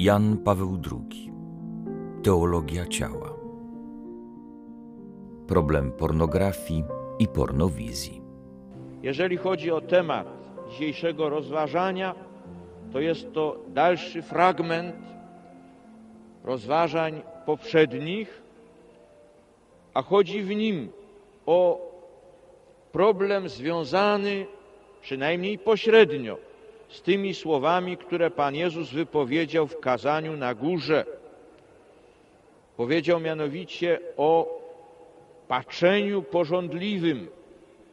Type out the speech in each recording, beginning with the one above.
Jan Paweł II. Teologia ciała. Problem pornografii i pornowizji. Jeżeli chodzi o temat dzisiejszego rozważania, to jest to dalszy fragment rozważań poprzednich, a chodzi w nim o problem związany przynajmniej pośrednio z tymi słowami, które Pan Jezus wypowiedział w kazaniu na górze. Powiedział mianowicie o patrzeniu porządliwym,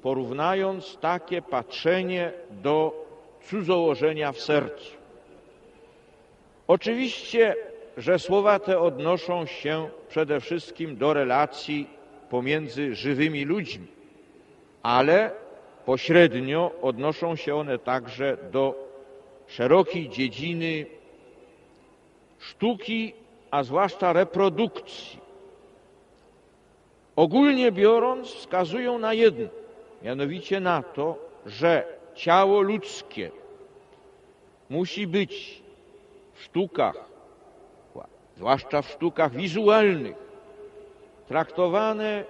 porównując takie patrzenie do cudzołożenia w sercu. Oczywiście, że słowa te odnoszą się przede wszystkim do relacji pomiędzy żywymi ludźmi, ale pośrednio odnoszą się one także do szerokiej dziedziny sztuki, a zwłaszcza reprodukcji. Ogólnie biorąc, wskazują na jedno, mianowicie na to, że ciało ludzkie musi być w sztukach, zwłaszcza w sztukach wizualnych, traktowane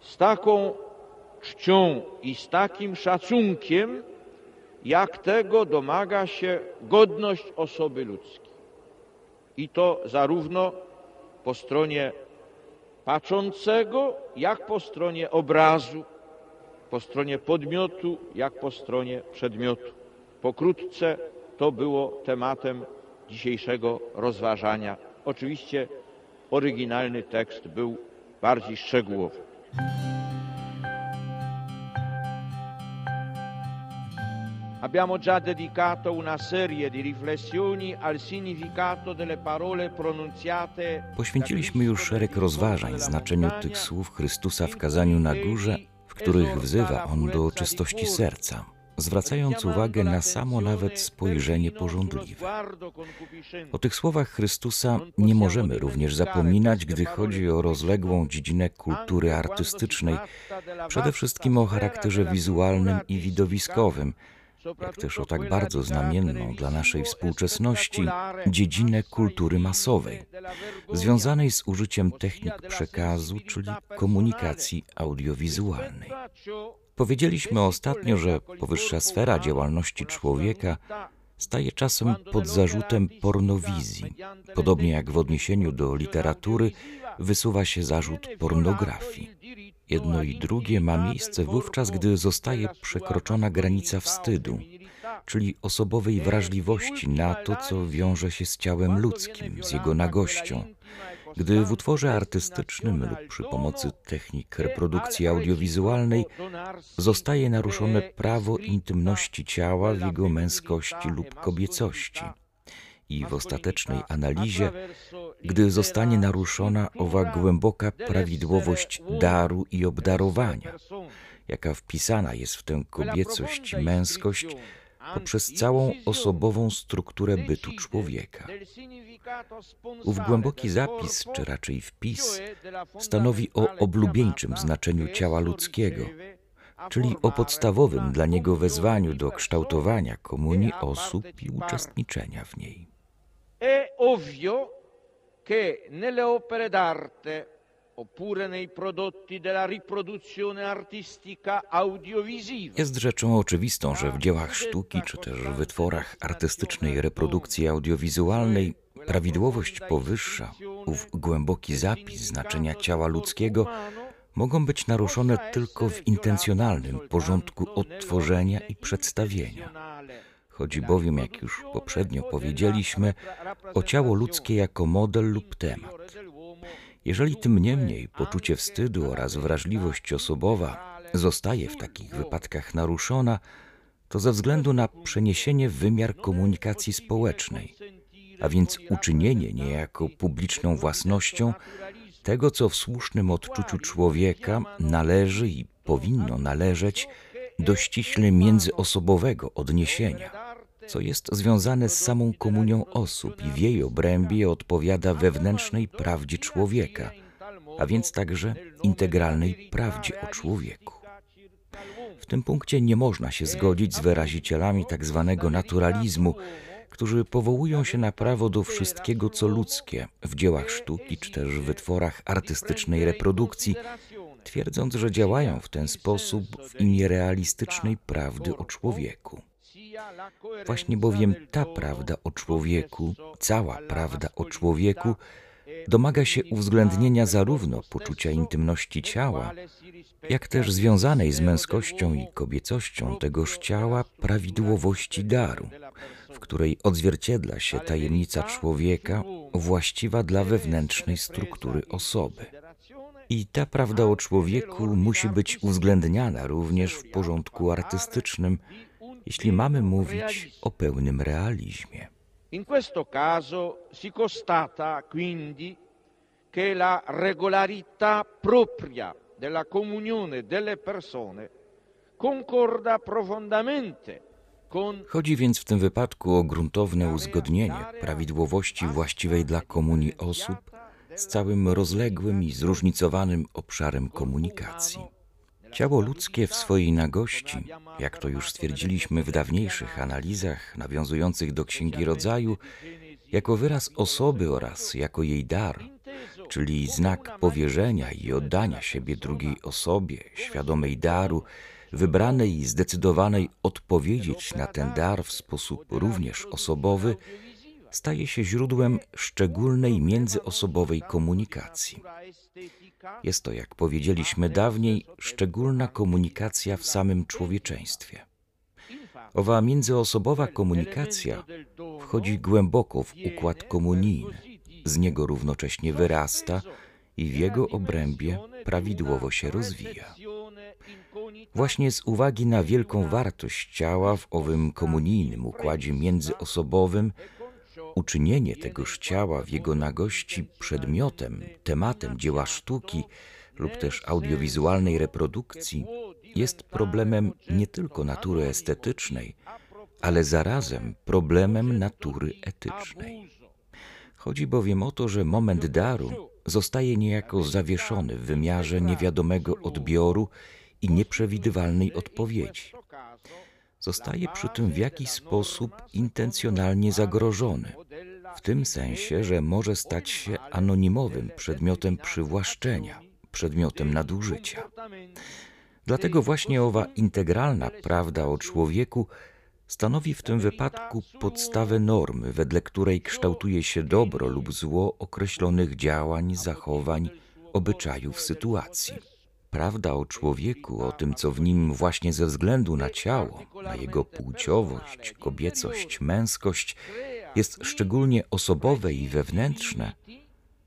z taką czcią i z takim szacunkiem, jak tego domaga się godność osoby ludzkiej. I to zarówno po stronie patrzącego, jak po stronie obrazu, po stronie podmiotu, jak po stronie przedmiotu. Pokrótce to było tematem dzisiejszego rozważania. Oczywiście oryginalny tekst był bardziej szczegółowy. Abbiamo già dedicato una serie di riflessioni al significato delle parole. Poświęciliśmy już szereg rozważań znaczeniu tych słów Chrystusa w kazaniu na górze, w których wzywa on do czystości serca, zwracając uwagę na samo nawet spojrzenie porządliwe. O tych słowach Chrystusa nie możemy również zapominać, gdy chodzi o rozległą dziedzinę kultury artystycznej, przede wszystkim o charakterze wizualnym i widowiskowym, jak też o tak bardzo znamienną dla naszej współczesności dziedzinę kultury masowej, związanej z użyciem technik przekazu, czyli komunikacji audiowizualnej. Powiedzieliśmy ostatnio, że powyższa sfera działalności człowieka staje czasem pod zarzutem pornowizji, podobnie jak w odniesieniu do literatury wysuwa się zarzut pornografii. Jedno i drugie ma miejsce wówczas, gdy zostaje przekroczona granica wstydu, czyli osobowej wrażliwości na to, co wiąże się z ciałem ludzkim, z jego nagością. Gdy w utworze artystycznym lub przy pomocy technik reprodukcji audiowizualnej zostaje naruszone prawo intymności ciała w jego męskości lub kobiecości i w ostatecznej analizie, gdy zostanie naruszona owa głęboka prawidłowość daru i obdarowania, jaka wpisana jest w tę kobiecość i męskość poprzez całą osobową strukturę bytu człowieka. Ów głęboki zapis, czy raczej wpis, stanowi o oblubieńczym znaczeniu ciała ludzkiego, czyli o podstawowym dla niego wezwaniu do kształtowania komunii osób i uczestniczenia w niej. Che nelle opere d'arte oppure nei prodotti della riproduzione artistica audiovisiva. Jest rzeczą oczywistą, że w dziełach sztuki czy też w wytworach artystycznej reprodukcji audiowizualnej prawidłowość powyższa, ów głęboki zapis znaczenia ciała ludzkiego mogą być naruszone tylko w intencjonalnym porządku odtworzenia i przedstawienia. Chodzi bowiem, jak już poprzednio powiedzieliśmy, o ciało ludzkie jako model lub temat. Jeżeli tym niemniej poczucie wstydu oraz wrażliwość osobowa zostaje w takich wypadkach naruszona, to ze względu na przeniesienie w wymiar komunikacji społecznej, a więc uczynienie niejako publiczną własnością tego, co w słusznym odczuciu człowieka należy i powinno należeć do ściśle międzyosobowego odniesienia co jest związane z samą komunią osób i w jej obrębie odpowiada wewnętrznej prawdzie człowieka, a więc także integralnej prawdzie o człowieku. W tym punkcie nie można się zgodzić z wyrazicielami tzw. Tak naturalizmu, którzy powołują się na prawo do wszystkiego, co ludzkie w dziełach sztuki czy też wytworach artystycznej reprodukcji, twierdząc, że działają w ten sposób w imię realistycznej prawdy o człowieku. Właśnie bowiem ta prawda o człowieku, cała prawda o człowieku, domaga się uwzględnienia zarówno poczucia intymności ciała, jak też związanej z męskością i kobiecością tegoż ciała prawidłowości daru, w której odzwierciedla się tajemnica człowieka właściwa dla wewnętrznej struktury osoby. I ta prawda o człowieku musi być uwzględniana również w porządku artystycznym, jeśli mamy mówić o pełnym realizmie. In questo caso si constata quindi che la regolarità propria della comunione delle persone concorda profondamente Chodzi więc w tym wypadku o gruntowne uzgodnienie prawidłowości właściwej dla komunii osób z całym rozległym i zróżnicowanym obszarem komunikacji. Ciało ludzkie w swojej nagości, jak to już stwierdziliśmy w dawniejszych analizach nawiązujących do Księgi Rodzaju, jako wyraz osoby oraz jako jej dar, czyli znak powierzenia i oddania siebie drugiej osobie, świadomej daru, wybranej i zdecydowanej odpowiedzieć na ten dar w sposób również osobowy, staje się źródłem szczególnej międzyosobowej komunikacji. Jest to, jak powiedzieliśmy dawniej, szczególna komunikacja w samym człowieczeństwie. Owa międzyosobowa komunikacja wchodzi głęboko w układ komunijny, z niego równocześnie wyrasta i w jego obrębie prawidłowo się rozwija. Właśnie z uwagi na wielką wartość ciała w owym komunijnym układzie międzyosobowym, uczynienie tegoż ciała w jego nagości przedmiotem, tematem dzieła sztuki lub też audiowizualnej reprodukcji jest problemem nie tylko natury estetycznej, ale zarazem problemem natury etycznej. Chodzi bowiem o to, że moment daru zostaje niejako zawieszony w wymiarze niewiadomego odbioru i nieprzewidywalnej odpowiedzi. Zostaje przy tym w jakiś sposób intencjonalnie zagrożony, w tym sensie, że może stać się anonimowym przedmiotem przywłaszczenia, przedmiotem nadużycia. Dlatego właśnie owa integralna prawda o człowieku stanowi w tym wypadku podstawę normy, wedle której kształtuje się dobro lub zło określonych działań, zachowań, obyczajów, sytuacji. Prawda o człowieku, o tym, co w nim właśnie ze względu na ciało, na jego płciowość, kobiecość, męskość, jest szczególnie osobowe i wewnętrzne,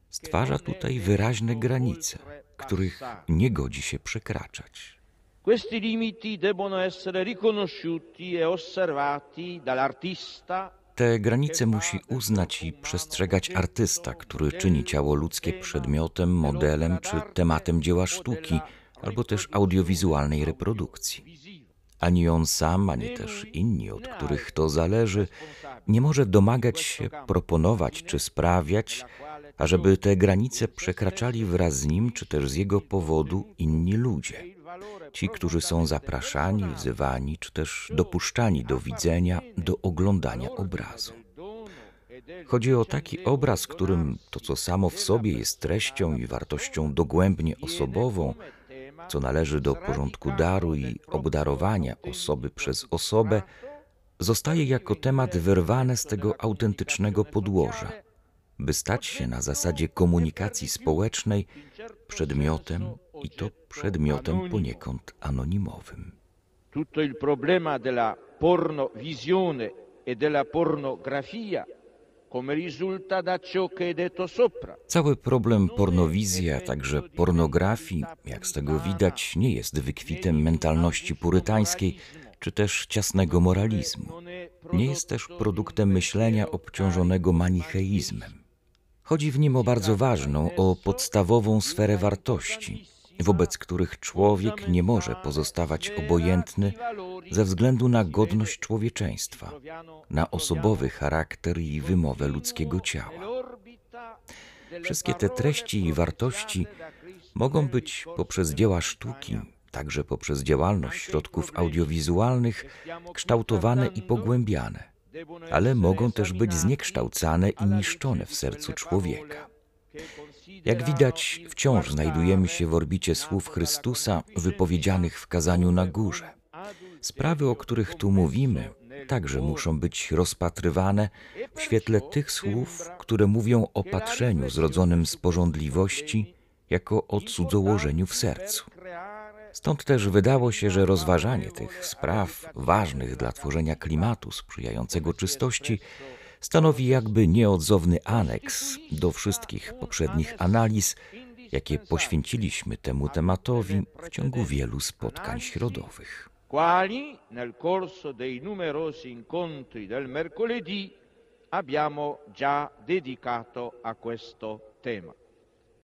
stwarza tutaj wyraźne granice, których nie godzi się przekraczać. Questi limiti debbono essere riconosciuti e osservati dall'artista Te granice musi uznać i przestrzegać artysta, który czyni ciało ludzkie przedmiotem, modelem czy tematem dzieła sztuki, albo też audiowizualnej reprodukcji. Ani on sam, ani też inni, od których to zależy, nie może domagać się, proponować czy sprawiać, ażeby te granice przekraczali wraz z nim, czy też z jego powodu inni ludzie. Ci, którzy są zapraszani, wzywani, czy też dopuszczani do widzenia, do oglądania obrazu. Chodzi o taki obraz, którym to, co samo w sobie jest treścią i wartością dogłębnie osobową, co należy do porządku daru i obdarowania osoby przez osobę, zostaje jako temat wyrwane z tego autentycznego podłoża, by stać się na zasadzie komunikacji społecznej przedmiotem i to przedmiotem poniekąd anonimowym. tutto il problema della pornovisione e della pornografia. Cały problem pornowizji, a także pornografii, jak z tego widać, nie jest wykwitem mentalności purytańskiej czy też ciasnego moralizmu. Nie jest też produktem myślenia obciążonego manicheizmem. Chodzi w nim o bardzo ważną, o podstawową sferę wartości, wobec których człowiek nie może pozostawać obojętny ze względu na godność człowieczeństwa, na osobowy charakter i wymowę ludzkiego ciała. Wszystkie te treści i wartości mogą być poprzez dzieła sztuki, także poprzez działalność środków audiowizualnych, kształtowane i pogłębiane, ale mogą też być zniekształcane i niszczone w sercu człowieka. Jak widać, wciąż znajdujemy się w orbicie słów Chrystusa wypowiedzianych w kazaniu na górze. Sprawy, o których tu mówimy, także muszą być rozpatrywane w świetle tych słów, które mówią o patrzeniu zrodzonym z porządliwości jako o cudzołożeniu w sercu. Stąd też wydało się, że rozważanie tych spraw ważnych dla tworzenia klimatu sprzyjającego czystości stanowi jakby nieodzowny aneks do wszystkich poprzednich analiz, jakie poświęciliśmy temu tematowi w ciągu wielu spotkań środowych. quali nel corso dei numerosi incontri del mercoledì abbiamo già dedicato a questo tema.